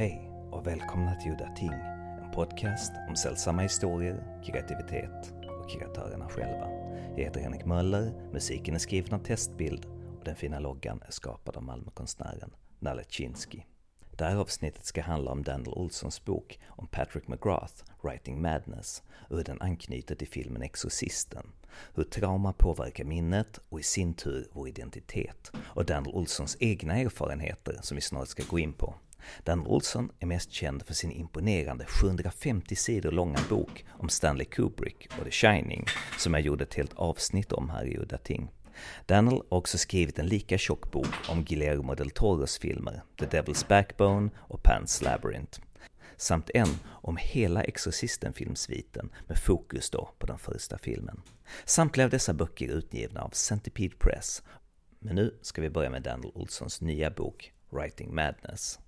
Hej och välkomna till Udda Ting, en podcast om sällsamma historier, kreativitet och kreatörerna själva. Jag heter Henrik Möller, musiken är skriven av Testbild och den fina loggan är skapad av Malmökonstnären Nalle Chinsky. Det här avsnittet ska handla om Daniel Olssons bok om Patrick McGrath, Writing Madness, och hur den anknyter till filmen Exorcisten. Hur trauma påverkar minnet och i sin tur vår identitet. Och Daniel Olssons egna erfarenheter som vi snart ska gå in på. Dan Olson är mest känd för sin imponerande 750 sidor långa bok om Stanley Kubrick och The Shining, som jag gjorde ett helt avsnitt om här i Udda Ting. Daniel har också skrivit en lika tjock bok om Guillermo del Toros filmer, The Devil's Backbone och Pan's Labyrinth. Samt en om hela Exorcisten-filmsviten med fokus då på den första filmen. Samtliga av dessa böcker är utgivna av Centipede Press. Men nu ska vi börja med Daniel Olsons nya bok Writing Madness.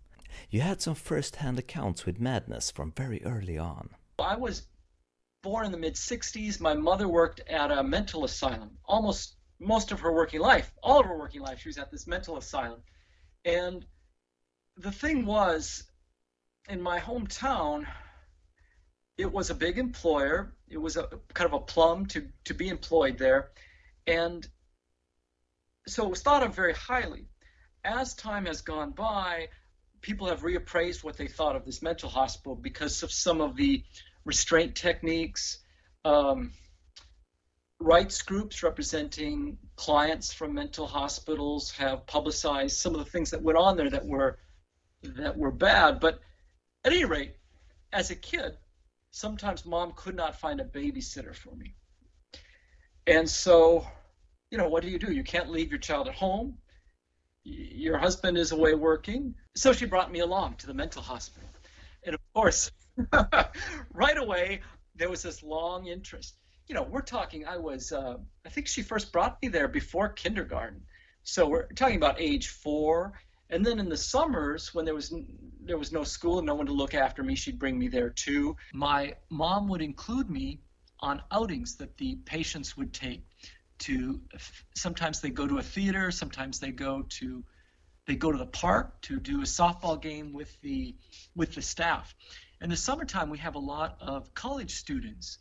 You had some first-hand accounts with madness from very early on. I was born in the mid 60s. My mother worked at a mental asylum. Almost most of her working life, all of her working life, she was at this mental asylum. And the thing was, in my hometown, it was a big employer. It was a kind of a plum to, to be employed there. And so it was thought of very highly. As time has gone by, people have reappraised what they thought of this mental hospital because of some of the restraint techniques. Um, rights groups representing clients from mental hospitals have publicized some of the things that went on there that were that were bad. But at any rate, as a kid, sometimes mom could not find a babysitter for me. And so, you know, what do you do? You can't leave your child at home your husband is away working. So she brought me along to the mental hospital. And of course, right away, there was this long interest. You know, we're talking, I was, uh, I think she first brought me there before kindergarten. So we're talking about age four. And then in the summers, when there was there was no school and no one to look after me, she'd bring me there too. My mom would include me on outings that the patients would take to sometimes they go to a theater sometimes they go to they go to the park to do a softball game with the with the staff. In the summertime we have a lot of college students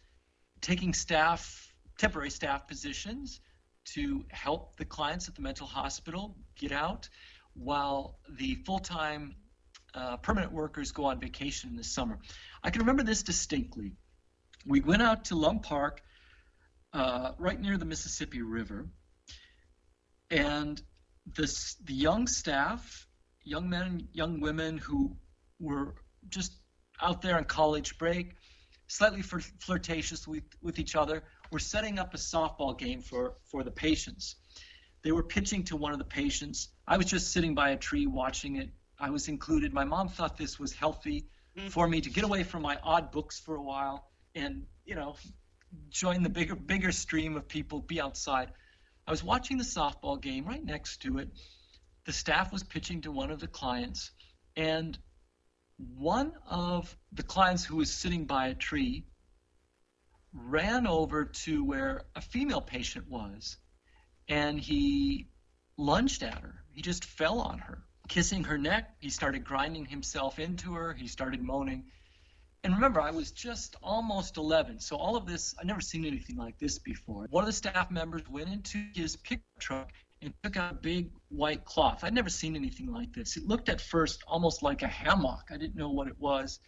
taking staff temporary staff positions to help the clients at the mental hospital get out while the full-time uh, permanent workers go on vacation in the summer. I can remember this distinctly. We went out to lum park uh, right near the Mississippi River. And this, the young staff, young men, young women who were just out there on college break, slightly flirtatious with, with each other, were setting up a softball game for, for the patients. They were pitching to one of the patients. I was just sitting by a tree watching it. I was included. My mom thought this was healthy mm-hmm. for me to get away from my odd books for a while and, you know, join the bigger bigger stream of people, be outside. I was watching the softball game right next to it. The staff was pitching to one of the clients, and one of the clients who was sitting by a tree ran over to where a female patient was, and he lunged at her. He just fell on her, kissing her neck. He started grinding himself into her. He started moaning and remember, I was just almost 11, so all of this, I'd never seen anything like this before. One of the staff members went into his pickup truck and took out a big white cloth. I'd never seen anything like this. It looked at first almost like a hammock. I didn't know what it was.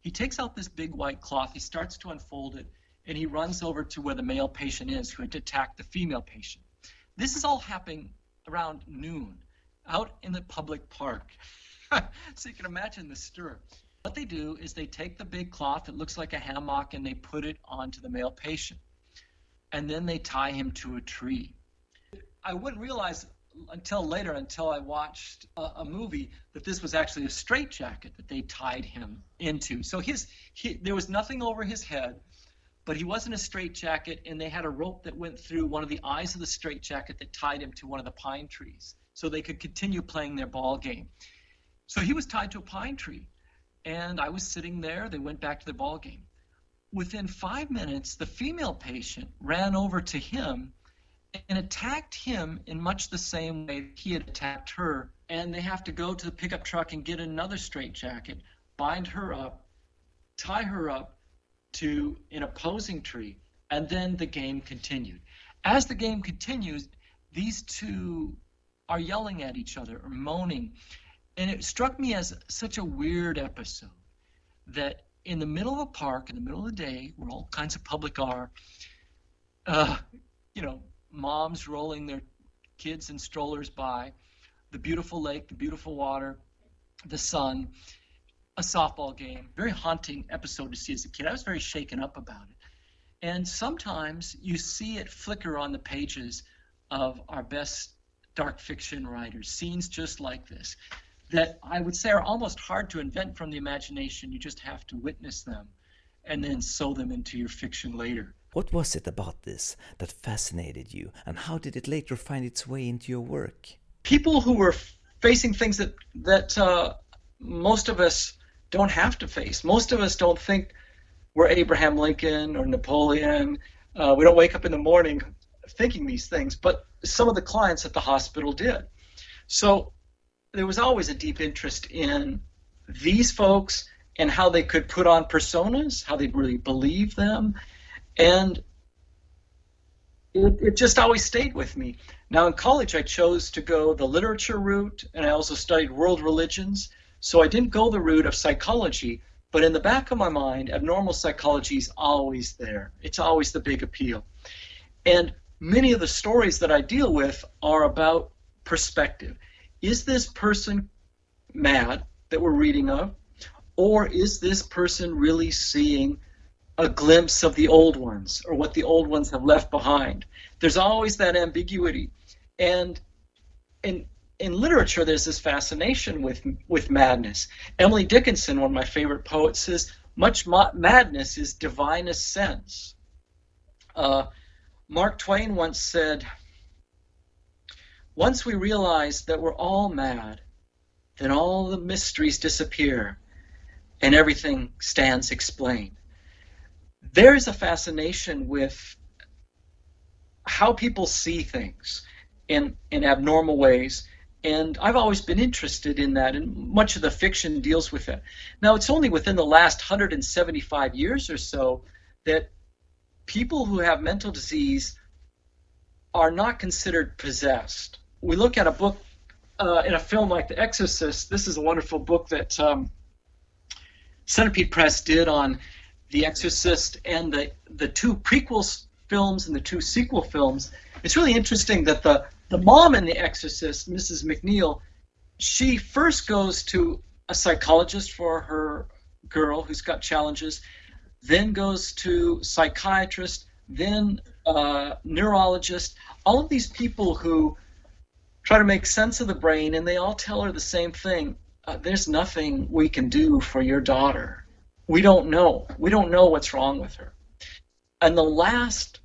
He takes out this big white cloth, he starts to unfold it, and he runs over to where the male patient is who had attacked the female patient. This is all happening around noon out in the public park. so you can imagine the stir. What they do is they take the big cloth that looks like a hammock and they put it onto the male patient. And then they tie him to a tree. I wouldn't realize until later, until I watched a, a movie, that this was actually a straitjacket that they tied him into. So his he, there was nothing over his head, but he wasn't a straitjacket, and they had a rope that went through one of the eyes of the straitjacket that tied him to one of the pine trees, so they could continue playing their ball game. So he was tied to a pine tree and I was sitting there. They went back to the ball game. Within five minutes, the female patient ran over to him and attacked him in much the same way he had attacked her. And they have to go to the pickup truck and get another straitjacket, bind her up, tie her up to an opposing tree, and then the game continued. As the game continues, these two are yelling at each other or moaning. And it struck me as such a weird episode that in the middle of a park, in the middle of the day, where all kinds of public are, uh, you know, moms rolling their kids in strollers by, the beautiful lake, the beautiful water, the sun, a softball game. Very haunting episode to see as a kid. I was very shaken up about it. And sometimes you see it flicker on the pages of our best dark fiction writers, scenes just like this, that I would say are almost hard to invent from the imagination. You just have to witness them and then sew them into your fiction later. What was it about this that fascinated you, and how did it later find its way into your work? People who were facing things that that uh, most of us don't have to face. Most of us don't think we're Abraham Lincoln or Napoleon. Uh, we don't wake up in the morning thinking these things, but some of the clients at the hospital did. So there was always a deep interest in these folks and how they could put on personas, how they really believe them, and it, it just always stayed with me. Now in college, I chose to go the literature route, and I also studied world religions. So I didn't go the route of psychology, but in the back of my mind, abnormal psychology is always there. It's always the big appeal. And many of the stories that I deal with are about perspective. Is this person mad that we're reading of? Or is this person really seeing a glimpse of the old ones or what the old ones have left behind? There's always that ambiguity. And in in literature, there's this fascination with with madness. Emily Dickinson, one of my favorite poets, says much ma- madness is divinest sense. Uh, Mark Twain once said, Once we realize that we're all mad, then all the mysteries disappear and everything stands explained. There is a fascination with how people see things in, in abnormal ways. And I've always been interested in that, and much of the fiction deals with it. Now, it's only within the last 175 years or so that people who have mental disease are not considered possessed. We look at a book uh, in a film like The Exorcist. This is a wonderful book that um, Centipede Press did on The Exorcist and the the two prequel films and the two sequel films. It's really interesting that the the mom in The Exorcist, Mrs. MacNeil, she first goes to a psychologist for her girl who's got challenges then goes to psychiatrist, then uh, neurologist. All of these people who try to make sense of the brain, and they all tell her the same thing. Uh, there's nothing we can do for your daughter. We don't know. We don't know what's wrong with her. And the last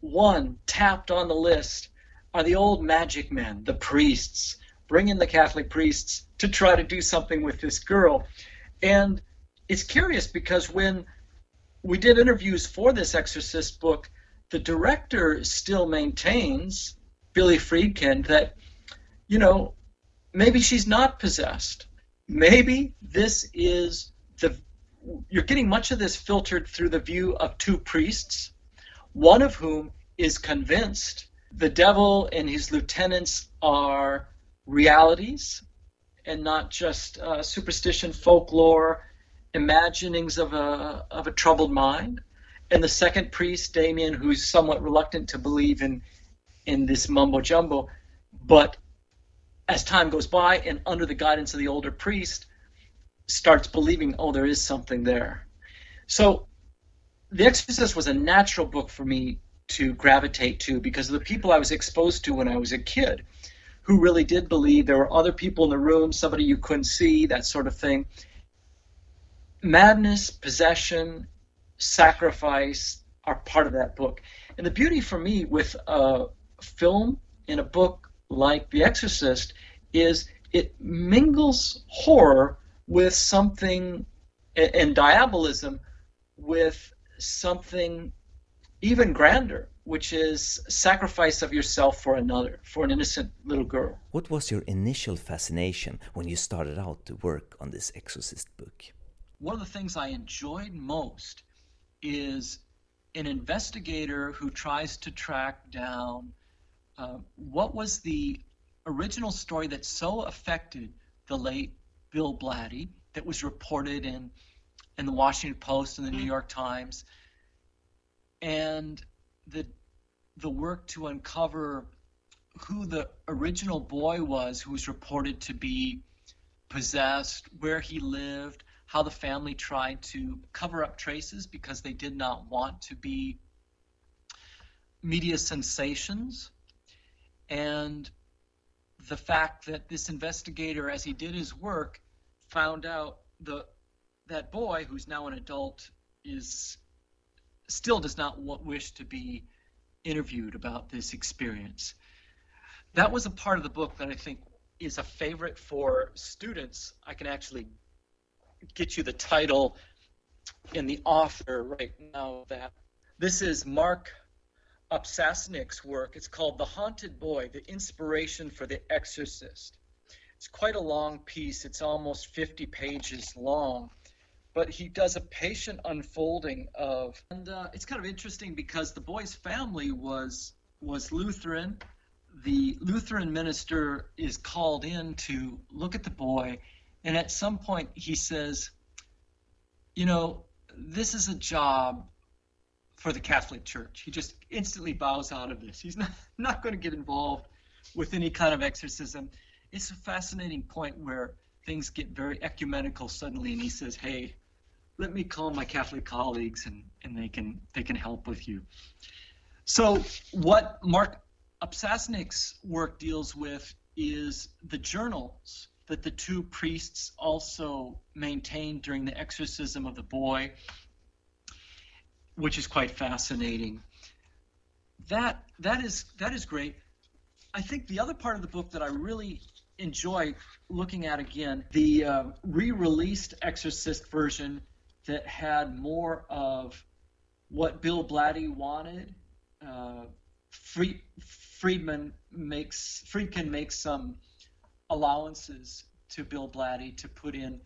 one tapped on the list are the old magic men, the priests. Bring in the Catholic priests to try to do something with this girl. And it's curious because when we did interviews for this Exorcist book. The director still maintains, Billy Friedkin, that, you know, maybe she's not possessed. Maybe this is the, you're getting much of this filtered through the view of two priests, one of whom is convinced the devil and his lieutenants are realities and not just uh, superstition, folklore, imaginings of a of a troubled mind, and the second priest, Damien, who's somewhat reluctant to believe in in this mumbo jumbo, but as time goes by and under the guidance of the older priest, starts believing, oh, there is something there. So, The Exorcist was a natural book for me to gravitate to because of the people I was exposed to when I was a kid, who really did believe there were other people in the room, somebody you couldn't see, that sort of thing madness, possession, sacrifice are part of that book. And the beauty for me with a film in a book like The Exorcist is it mingles horror with something and diabolism with something even grander. which is sacrifice of yourself for another, for an innocent little girl. What was your initial fascination when you started out to work on this exorcist book? One of the things I enjoyed most is an investigator who tries to track down uh, what was the original story that so affected the late Bill Blatty that was reported in in the Washington Post and the New mm-hmm. York Times, and the the work to uncover who the original boy was who was reported to be possessed, where he lived, how the family tried to cover up traces because they did not want to be media sensations, and the fact that this investigator, as he did his work, found out the that boy, who's now an adult, is still does not wish to be interviewed about this experience. That was a part of the book that I think is a favorite for students. I can actually get you the title and the author right now that this is Mark Opsasnick's work. It's called The Haunted Boy, The Inspiration for the Exorcist. It's quite a long piece. It's almost 50 pages long. But he does a patient unfolding of, and uh, it's kind of interesting because the boy's family was was Lutheran. The Lutheran minister is called in to look at the boy, and at some point he says, "You know, this is a job for the Catholic Church. He just instantly bows out of this. He's not, not going to get involved with any kind of exorcism. It's a fascinating point where things get very ecumenical suddenly, and he says, "Hey, let me call my Catholic colleagues, and, and they can they can help with you." So, what Mark Opsasnick's work deals with is the journals that the two priests also maintained during the exorcism of the boy which is quite fascinating. That that is that is great. I think the other part of the book that I really enjoy looking at again, the uh, re-released Exorcist version that had more of what Bill Blatty wanted. Uh, Friedman makes Friedkin makes some allowances to Bill Blatty to put in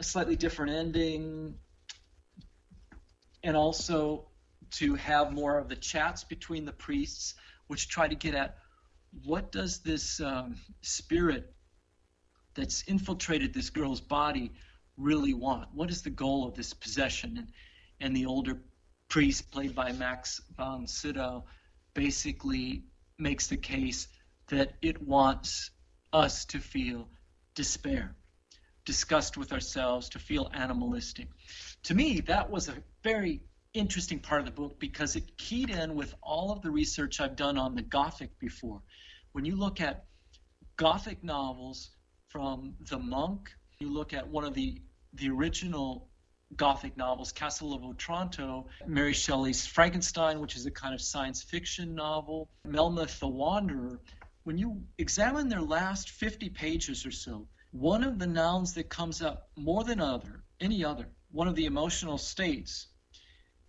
a slightly different ending, and also to have more of the chats between the priests, which try to get at what does this um, spirit that's infiltrated this girl's body really want? What is the goal of this possession? And, and the older priest, played by Max von Sydow, basically makes the case that it wants us to feel despair, disgust with ourselves, to feel animalistic to me, that was a very interesting part of the book because it keyed in with all of the research I've done on the Gothic before. When you look at Gothic novels from The Monk, you look at one of the the original Gothic novels, Castle of Otranto, Mary Shelley's Frankenstein, which is a kind of science fiction novel, Melmoth the Wanderer. When you examine their last 50 pages or so, one of the nouns that comes up more than other, any other, one of the emotional states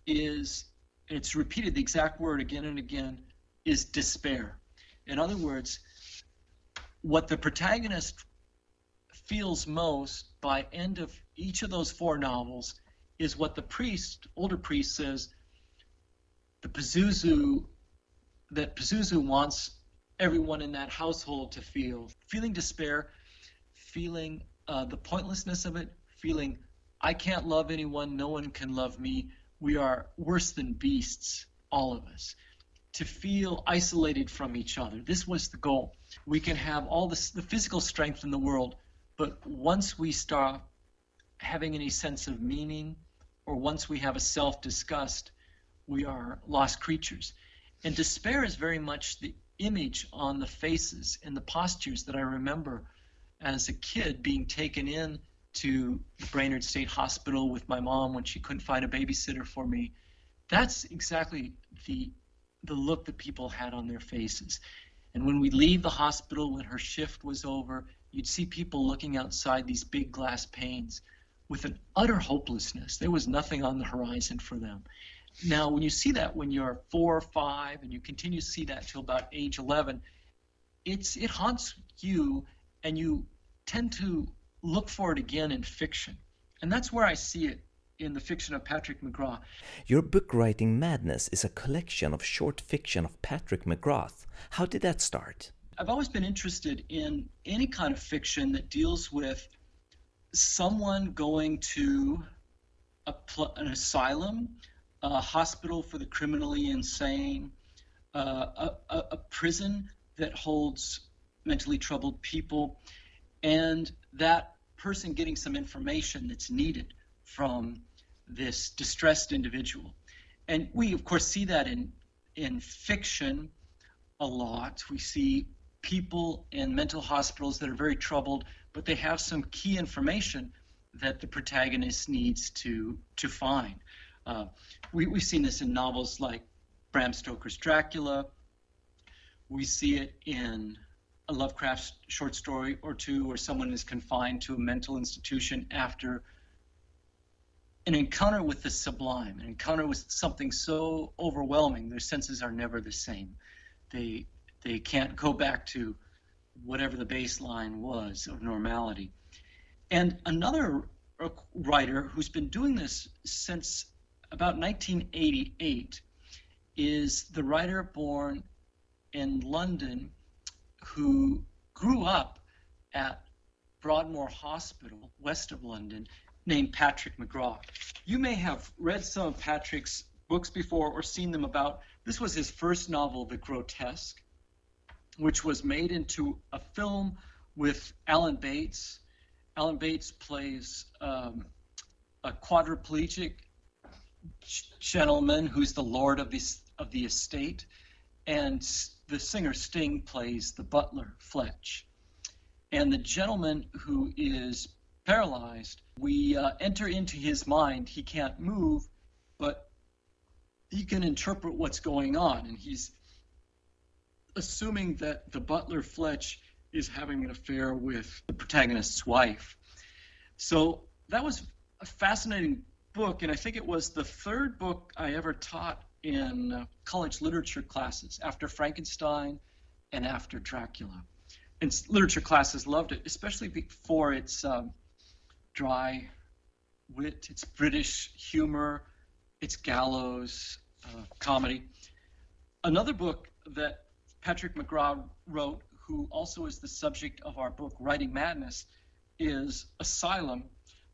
is it's repeated the exact word again and again is despair. In other words what the protagonist feels most by end of each of those four novels is what the priest older priest says the pazuzu that pazuzu wants everyone in that household to feel. Feeling despair feeling uh, the pointlessness of it feeling I can't love anyone, no one can love me. We are worse than beasts, all of us. To feel isolated from each other. This was the goal. We can have all this, the physical strength in the world, but once we start having any sense of meaning, or once we have a self disgust, we are lost creatures. And despair is very much the image on the faces and the postures that I remember as a kid being taken in to Brainerd State Hospital with my mom when she couldn't find a babysitter for me. That's exactly the the look that people had on their faces. And when we leave the hospital, when her shift was over, you'd see people looking outside these big glass panes with an utter hopelessness. There was nothing on the horizon for them. Now, when you see that when you're four or five, and you continue to see that till about age 11, it's it haunts you, and you tend to look for it again in fiction, and that's where I see it in the fiction of Patrick McGrath. Your book Writing Madness is a collection of short fiction of Patrick McGrath. How did that start? I've always been interested in any kind of fiction that deals with someone going to a pl- an asylum, a hospital for the criminally insane, uh, a, a, prison that holds mentally troubled people, and that person getting some information that's needed from this distressed individual. And we, of course, see that in, in fiction a lot. We see people in mental hospitals that are very troubled, but they have some key information that the protagonist needs to to find. Uh, we, we've seen this in novels like Bram Stoker's Dracula. We see it in a Lovecraft short story or two where someone is confined to a mental institution after an encounter with the sublime, an encounter with something so overwhelming, their senses are never the same. They they can't go back to whatever the baseline was of normality. And another writer who's been doing this since about 1988 is the writer born in London who grew up at Broadmoor Hospital, west of London, named Patrick McGrath. You may have read some of Patrick's books before or seen them about. This was his first novel, The Grotesque, which was made into a film with Alan Bates. Alan Bates plays um, a quadriplegic gentleman who's the lord of the, of the estate, and the singer Sting plays the butler, Fletch. And the gentleman who is paralyzed, we uh, enter into his mind. He can't move, but he can interpret what's going on. And he's assuming that the butler, Fletch, is having an affair with the protagonist's wife. So that was a fascinating book, and I think it was the third book I ever taught in uh, college literature classes after Frankenstein and after Dracula. And literature classes loved it, especially for its um, dry wit, its British humor, its gallows uh, comedy. Another book that Patrick McGrath wrote, who also is the subject of our book, Writing Madness, is Asylum.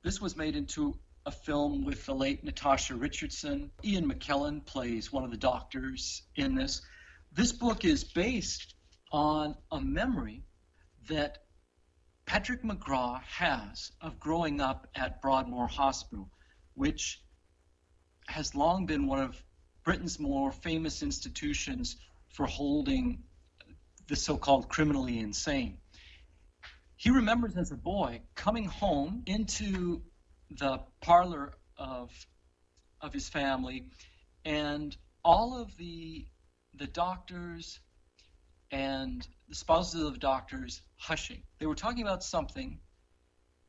This was made into a film with the late Natasha Richardson. Ian McKellen plays one of the doctors in this. This book is based on a memory that Patrick McGrath has of growing up at Broadmoor Hospital, which has long been one of Britain's more famous institutions for holding the so called criminally insane. He remembers as a boy coming home into the parlor of, of his family and all of the, the doctors and the spouses of the doctors hushing. They were talking about something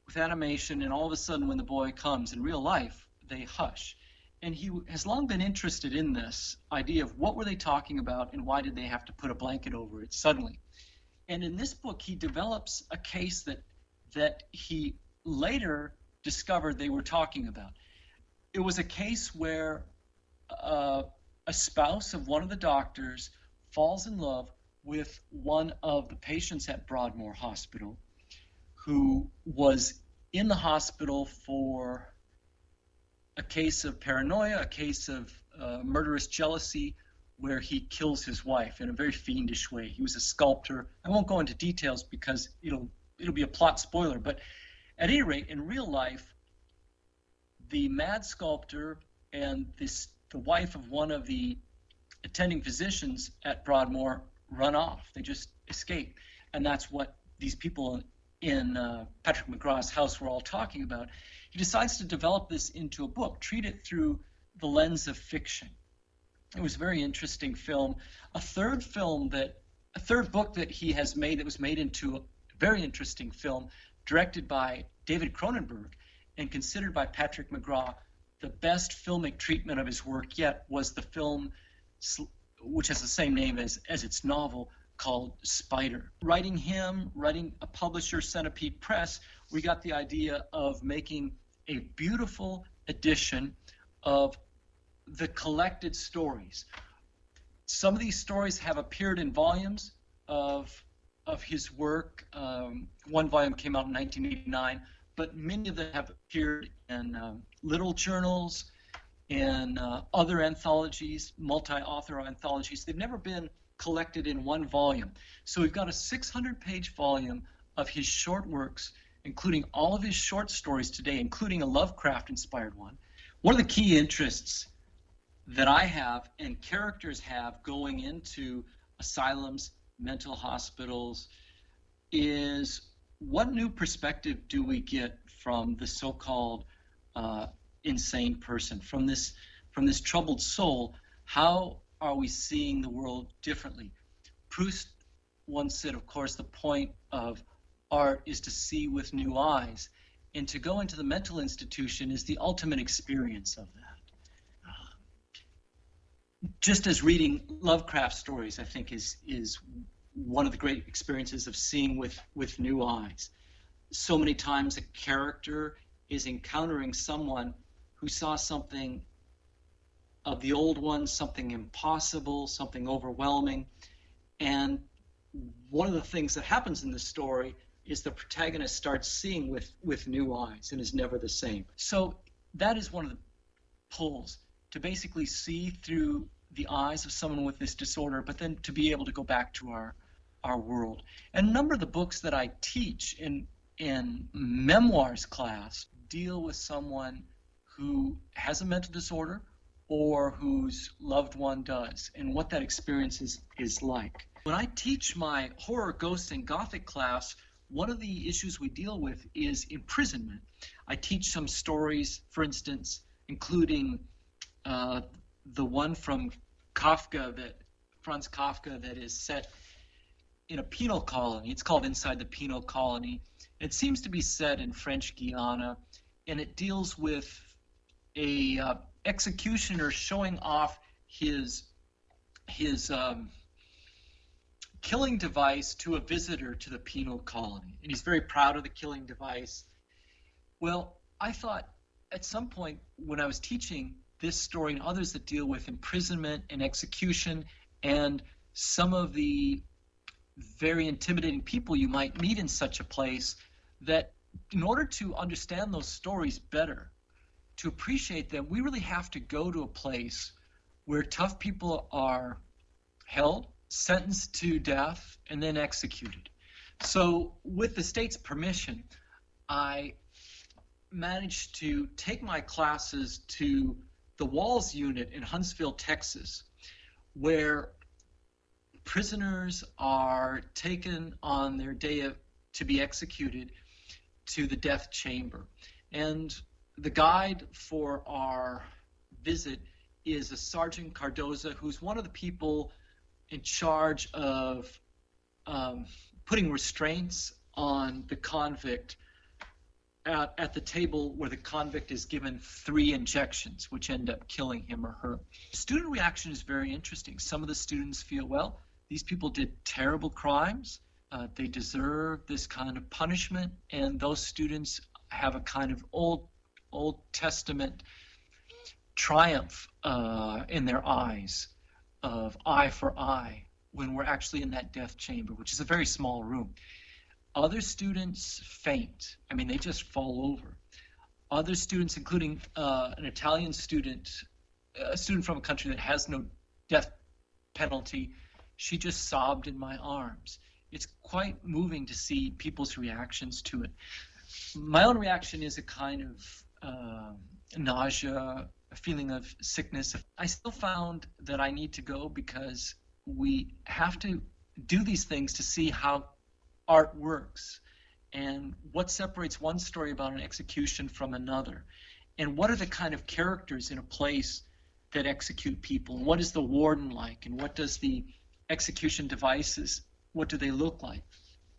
with animation, and all of a sudden, when the boy comes in real life, they hush. And he has long been interested in this idea of what were they talking about and why did they have to put a blanket over it suddenly. And in this book, he develops a case that that he later discovered they were talking about. It was a case where uh, a spouse of one of the doctors falls in love with one of the patients at Broadmoor Hospital who was in the hospital for a case of paranoia, a case of uh, murderous jealousy, where he kills his wife in a very fiendish way. He was a sculptor. I won't go into details because it'll it'll be a plot spoiler. But at any rate, in real life, the mad sculptor and this the wife of one of the attending physicians at Broadmoor run off. They just escape. And that's what these people in uh, Patrick McGrath's house were all talking about. He decides to develop this into a book, treat it through the lens of fiction. It was a very interesting film. A third film that, a third book that he has made that was made into a very interesting film, directed by David Cronenberg and considered by Patrick McGrath the best filmic treatment of his work yet was the film, which has the same name as, as its novel, called Spider. Writing him, writing a publisher, Centipede Press, we got the idea of making a beautiful edition of the collected stories. Some of these stories have appeared in volumes of of his work. Um, one volume came out in 1989, but many of them have appeared in um, little journals and uh, other anthologies, multi-author anthologies. They've never been collected in one volume. So we've got a 600-page volume of his short works, including all of his short stories today, including a Lovecraft-inspired one. One of the key interests that I have and characters have going into asylums, mental hospitals, is what new perspective do we get from the so-called uh, insane person, from this from this troubled soul? How are we seeing the world differently? Proust once said, of course, the point of art is to see with new eyes, and to go into the mental institution is the ultimate experience of that just as reading Lovecraft stories, I think is is one of the great experiences of seeing with with new eyes. So many times a character is encountering someone who saw something of the old one, something impossible, something overwhelming, and one of the things that happens in the story is the protagonist starts seeing with with new eyes and is never the same. So that is one of the pulls to basically see through the eyes of someone with this disorder, but then to be able to go back to our our world. And a number of the books that I teach in in memoirs class deal with someone who has a mental disorder or whose loved one does and what that experience is, is like. When I teach my horror, ghost, and gothic class, one of the issues we deal with is imprisonment. I teach some stories, for instance, including uh, the one from Kafka that Franz Kafka that is set in a penal colony. It's called Inside the Penal Colony. It seems to be set in French Guiana, and it deals with a uh, executioner showing off his his um, killing device to a visitor to the penal colony, and he's very proud of the killing device. Well, I thought at some point when I was teaching this story and others that deal with imprisonment and execution and some of the very intimidating people you might meet in such a place that in order to understand those stories better to appreciate them we really have to go to a place where tough people are held sentenced to death and then executed. So with the state's permission i managed to take my classes to the Walls Unit in Huntsville, Texas, where prisoners are taken on their day of, to be executed to the death chamber. And the guide for our visit is a Sergeant Cardoza, who's one of the people in charge of um, putting restraints on the convict at, at the table where the convict is given three injections, which end up killing him or her. Student reaction is very interesting. Some of the students feel, well, these people did terrible crimes. Uh, they deserve this kind of punishment, and those students have a kind of old Old Testament triumph uh, in their eyes of eye for eye when we're actually in that death chamber, which is a very small room. Other students faint. I mean, they just fall over. Other students, including uh, an Italian student, a student from a country that has no death penalty, she just sobbed in my arms. It's quite moving to see people's reactions to it. My own reaction is a kind of uh, nausea, a feeling of sickness. I still found that I need to go because we have to do these things to see how art works and what separates one story about an execution from another and what are the kind of characters in a place that execute people and what is the warden like and what does the execution devices what do they look like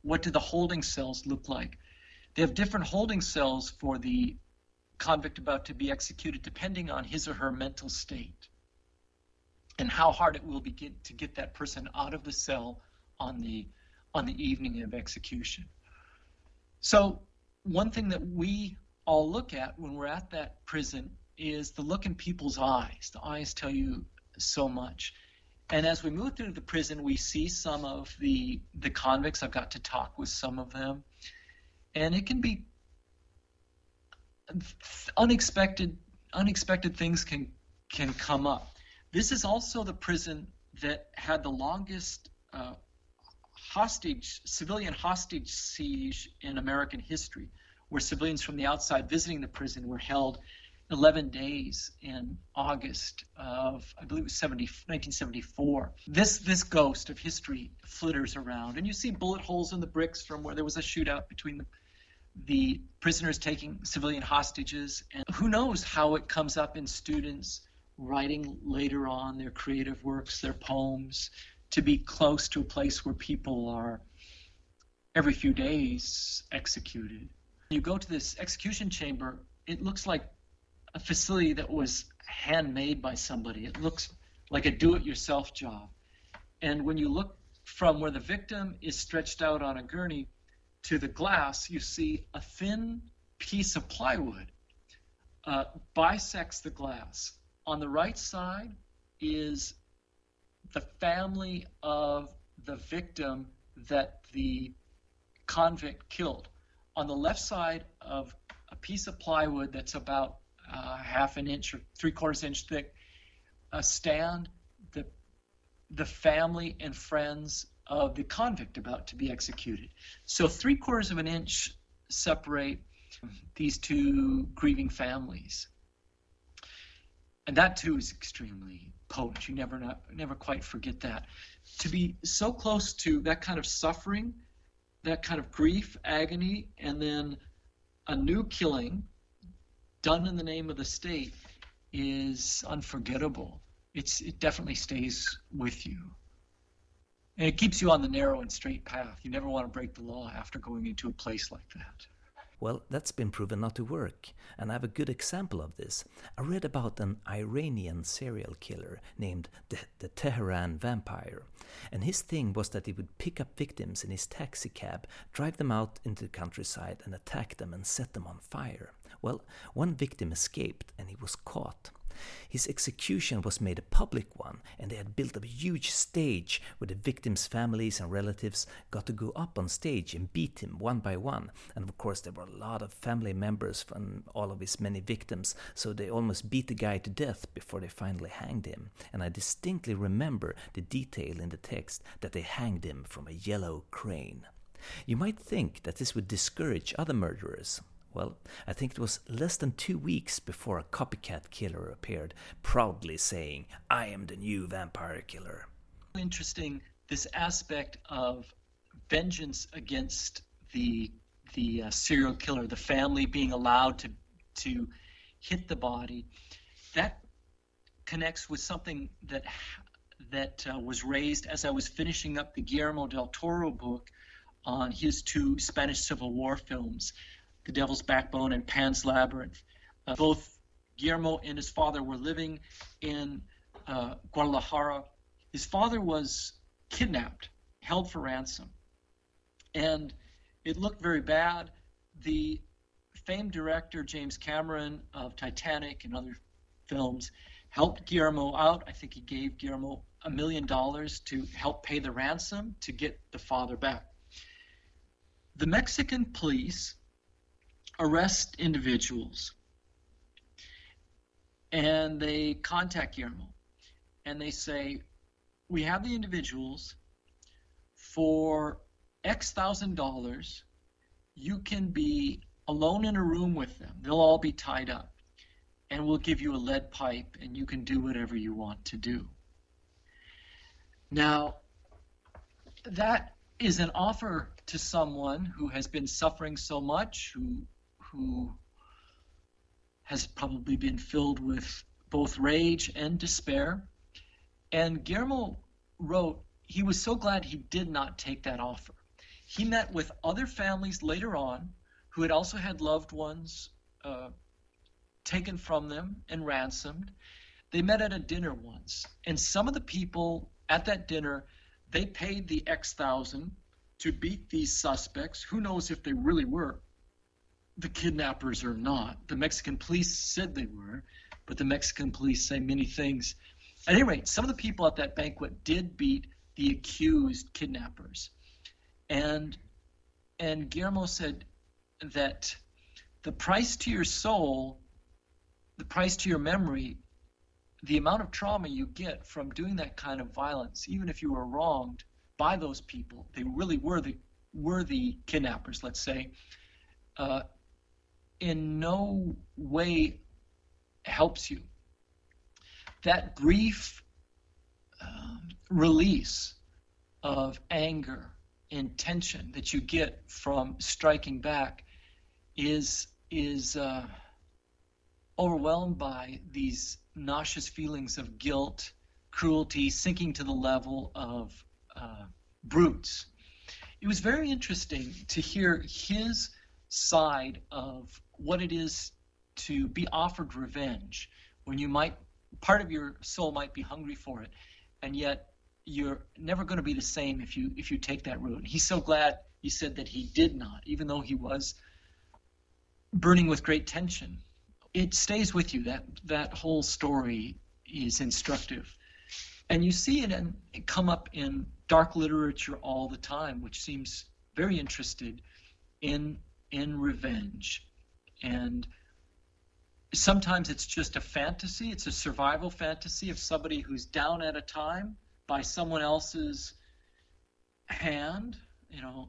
what do the holding cells look like they have different holding cells for the convict about to be executed depending on his or her mental state and how hard it will be get, to get that person out of the cell on the on the evening of execution. So one thing that we all look at when we're at that prison is the look in people's eyes. The eyes tell you so much. And as we move through the prison, we see some of the the convicts. I've got to talk with some of them, and it can be unexpected. Unexpected things can can come up. This is also the prison that had the longest uh, hostage civilian hostage siege in American history, where civilians from the outside visiting the prison were held 11 days in August of, I believe it was 70, 1974. This, this ghost of history flitters around, and you see bullet holes in the bricks from where there was a shootout between the, the prisoners taking civilian hostages. And who knows how it comes up in students writing later on their creative works, their poems, to be close to a place where people are every few days executed. You go to this execution chamber, it looks like a facility that was handmade by somebody. It looks like a do it yourself job. And when you look from where the victim is stretched out on a gurney to the glass, you see a thin piece of plywood uh, bisects the glass. On the right side is the family of the victim that the convict killed. On the left side of a piece of plywood that's about uh, half an inch or three quarters inch thick, a stand the the family and friends of the convict about to be executed. So three quarters of an inch separate these two grieving families. And that too is extremely potent. You never not, never quite forget that. To be so close to that kind of suffering, that kind of grief, agony, and then a new killing done in the name of the state is unforgettable. It's it definitely stays with you. And it keeps you on the narrow and straight path. You never want to break the law after going into a place like that. Well, that's been proven not to work, and I have a good example of this. I read about an Iranian serial killer named the, the Tehran Vampire, and his thing was that he would pick up victims in his taxi cab, drive them out into the countryside, and attack them and set them on fire. Well, one victim escaped and he was caught. His execution was made a public one, and they had built up a huge stage where the victims' families and relatives got to go up on stage and beat him one by one. And of course, there were a lot of family members from all of his many victims, so they almost beat the guy to death before they finally hanged him. And I distinctly remember the detail in the text that they hanged him from a yellow crane. You might think that this would discourage other murderers, well, I think it was less than two weeks before a copycat killer appeared, proudly saying, I am the new vampire killer. Interesting, this aspect of vengeance against the the uh, serial killer, the family being allowed to to hit the body, that connects with something that that uh, was raised as I was finishing up the Guillermo del Toro book on his two Spanish Civil War films. The Devil's Backbone and Pan's Labyrinth. Uh, both Guillermo and his father were living in uh, Guadalajara. His father was kidnapped, held for ransom, and it looked very bad. The famed director James Cameron of Titanic and other films helped Guillermo out. I think he gave Guillermo a million dollars to help pay the ransom to get the father back. The Mexican police arrest individuals and they contact Guillermo and they say, We have the individuals for X thousand dollars. You can be alone in a room with them. They'll all be tied up. And we'll give you a lead pipe and you can do whatever you want to do. Now, that is an offer to someone who has been suffering so much, who who has probably been filled with both rage and despair. And Guillermo wrote he was so glad he did not take that offer. He met with other families later on who had also had loved ones uh, taken from them and ransomed. They met at a dinner once, and some of the people at that dinner, they paid the X thousand to beat these suspects. Who knows if they really were the kidnappers or not? The Mexican police said they were, but the Mexican police say many things. At any rate, some of the people at that banquet did beat the accused kidnappers. And and Guillermo said that the price to your soul, the price to your memory, the amount of trauma you get from doing that kind of violence, even if you were wronged by those people, they really were the were the kidnappers, let's say, uh, in no way helps you. That brief um, release of anger and tension that you get from striking back is is uh, overwhelmed by these nauseous feelings of guilt, cruelty, sinking to the level of uh, brutes. It was very interesting to hear his side of what it is to be offered revenge when you might part of your soul might be hungry for it and yet you're never going to be the same if you if you take that route. He's so glad he said that he did not, even though he was burning with great tension. It stays with you. That that whole story is instructive, and you see it and come up in dark literature all the time, which seems very interested in in revenge, and sometimes it's just a fantasy. It's a survival fantasy of somebody who's down at a time by someone else's hand, you know,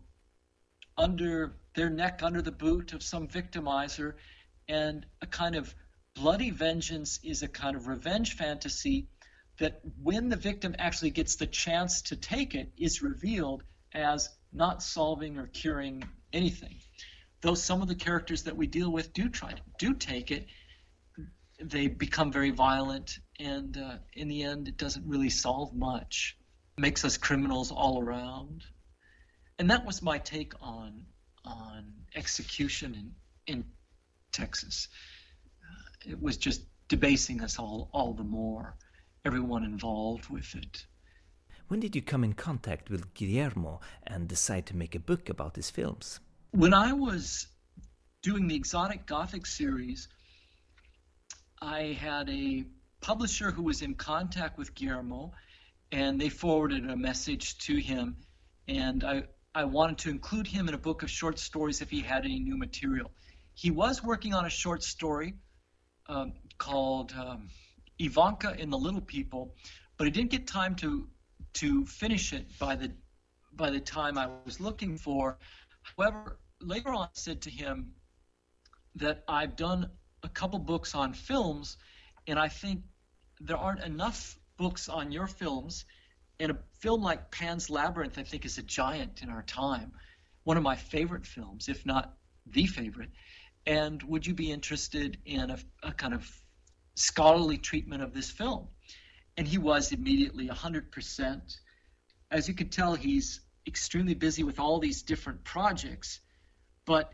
under their neck, under the boot of some victimizer, and a kind of bloody vengeance is a kind of revenge fantasy that when the victim actually gets the chance to take it is revealed as not solving or curing anything. Though some of the characters that we deal with do try to do take it, they become very violent, and uh, in the end, it doesn't really solve much. It makes us criminals all around, and that was my take on on execution in in Texas. Uh, it was just debasing us all all the more, everyone involved with it. When did you come in contact with Guillermo and decide to make a book about his films? When I was doing the Exotic Gothic series, I had a publisher who was in contact with Guillermo, and they forwarded a message to him, and I, I wanted to include him in a book of short stories if he had any new material. He was working on a short story um, called um, Ivanka and the Little People, but he didn't get time to to finish it by the by the time I was looking for. However, later on, said to him that I've done a couple books on films, and I think there aren't enough books on your films. And a film like Pan's Labyrinth, I think, is a giant in our time. One of my favorite films, if not the favorite. And would you be interested in a, a kind of scholarly treatment of this film? And he was immediately 100%. As you can tell, he's extremely busy with all these different projects, but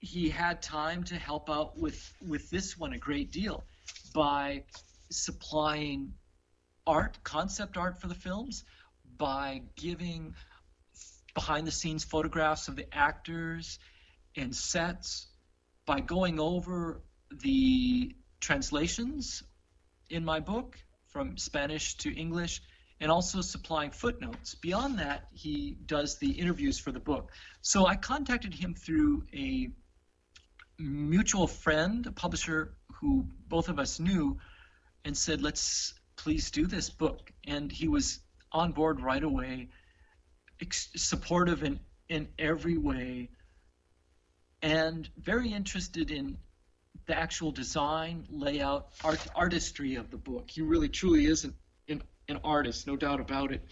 he had time to help out with with this one a great deal by supplying art, concept art for the films, by giving behind the scenes photographs of the actors and sets, by going over the translations in my book from Spanish to English, and also supplying footnotes. Beyond that, he does the interviews for the book. So I contacted him through a mutual friend, a publisher who both of us knew, and said, "Let's please do this book." And he was on board right away, ex- supportive in in every way, and very interested in the actual design, layout, art, artistry of the book. He really truly is an, an, artist, no doubt about it.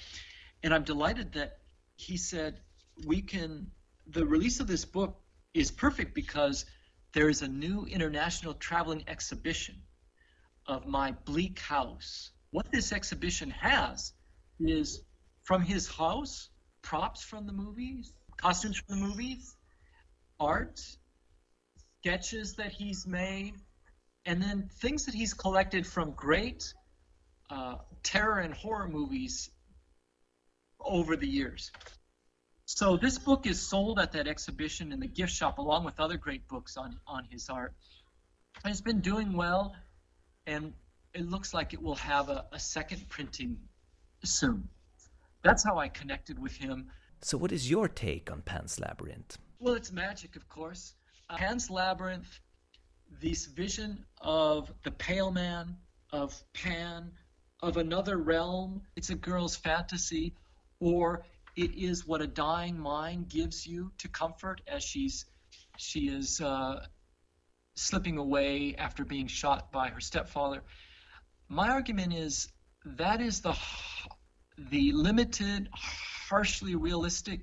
And I'm delighted that he said we can. The release of this book is perfect because there is a new international traveling exhibition of my bleak house. What this exhibition has is from his house, props from the movies, costumes from the movies, art, sketches that he's made, and then things that he's collected from great uh, terror and horror movies over the years. So this book is sold at that exhibition in the gift shop along with other great books on, on his art. And it's been doing well, and it looks like it will have a, a second printing soon. That's how I connected with him. So, what is your take on Pan's Labyrinth? Well, it's magic, of course. Uh, Pan's Labyrinth, this vision of the Pale Man, of Pan, of another realm. It's a girl's fantasy, or it is what a dying mind gives you to comfort as she's she is uh, slipping away after being shot by her stepfather. My argument is that is the the limited, harshly realistic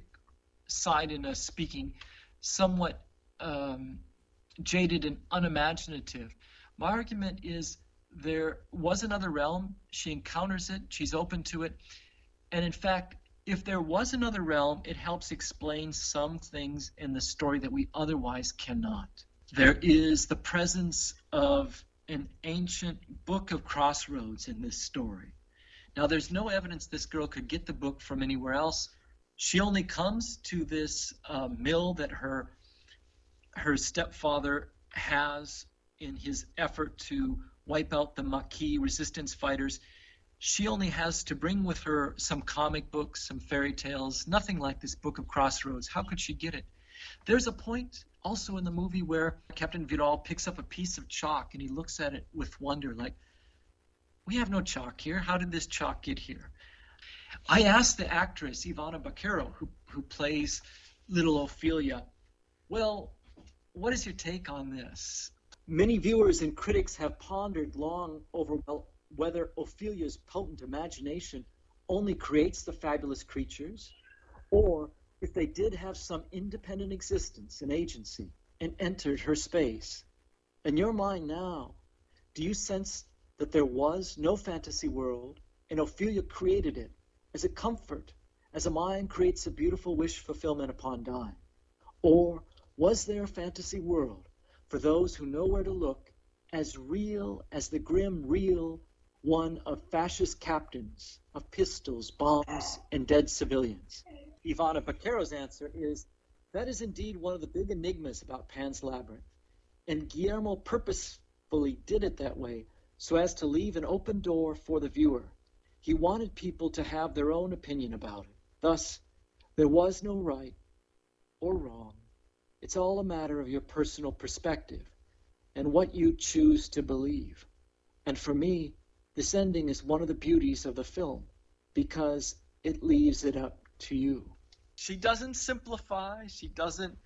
side in us speaking, somewhat um, jaded and unimaginative. My argument is there was another realm. She encounters it. She's open to it. And in fact, if there was another realm, it helps explain some things in the story that we otherwise cannot. There is the presence of an ancient book of crossroads in this story. Now, there's no evidence this girl could get the book from anywhere else. She only comes to this uh, mill that her her stepfather has in his effort to wipe out the Maquis resistance fighters. She only has to bring with her some comic books, some fairy tales, nothing like this Book of Crossroads. How could she get it? There's a point also in the movie where Captain Vidal picks up a piece of chalk and he looks at it with wonder, like, we have no chalk here. How did this chalk get here? I asked the actress, Ivana Baquero, who, who plays little Ophelia, well, what is your take on this? Many viewers and critics have pondered long over whether Ophelia's potent imagination only creates the fabulous creatures, or if they did have some independent existence and agency and entered her space. In your mind now, do you sense that there was no fantasy world and Ophelia created it as a comfort, as a mind creates a beautiful wish fulfillment upon dying? Or was there a fantasy world for those who know where to look, as real as the grim real one of fascist captains, of pistols, bombs, and dead civilians? Ivana Baquero's answer is that is indeed one of the big enigmas about Pan's Labyrinth. And Guillermo purposefully did it that way so as to leave an open door for the viewer. He wanted people to have their own opinion about it. Thus, there was no right or wrong it's all a matter of your personal perspective and what you choose to believe. And for me, this ending is one of the beauties of the film because it leaves it up to you. She doesn't simplify, she doesn't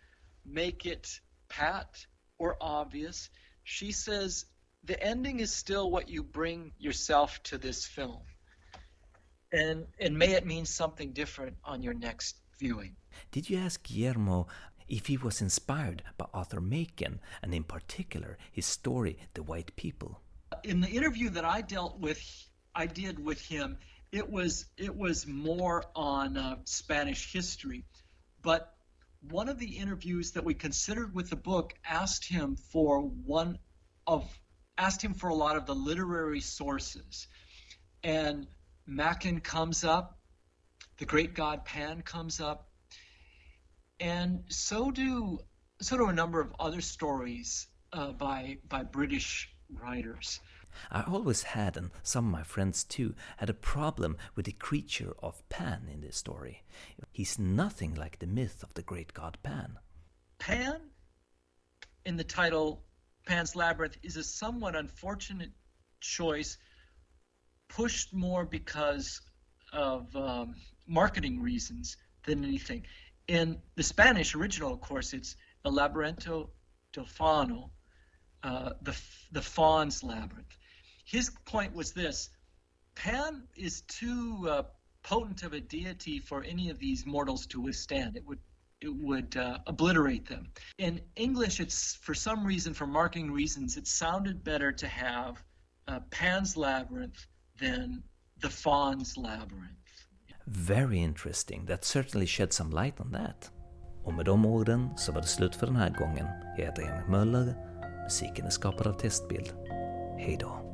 make it pat or obvious. She says the ending is still what you bring yourself to this film. And and may it mean something different on your next viewing. Did you ask Guillermo if he was inspired by Arthur Machen, and in particular his story The White People. In the interview that I dealt with, I did with him, it was it was more on uh, Spanish history, but one of the interviews that we considered with the book asked him for one of asked him for a lot of the literary sources, and Machen comes up, the great god Pan comes up, and so do so do a number of other stories uh, by by British writers. I always had, and some of my friends too, had a problem with the creature of Pan in this story. He's nothing like the myth of the great god Pan. Pan, in the title Pan's Labyrinth, is a somewhat unfortunate choice, pushed more because of um, marketing reasons than anything. In the Spanish original, of course, it's El Laberinto del Fauno, uh, the, the faun's labyrinth. His point was this Pan is too uh, potent of a deity for any of these mortals to withstand. It would it would uh, obliterate them. In English, it's for some reason, for marketing reasons, it sounded better to have uh, Pan's labyrinth than the Faun's labyrinth. Very interesting. That certainly shed some light on that. Och med de orden så var det slut för den här gången. Jag heter Henrik Möller. Musiken är skapad av Testbild. Hejdå.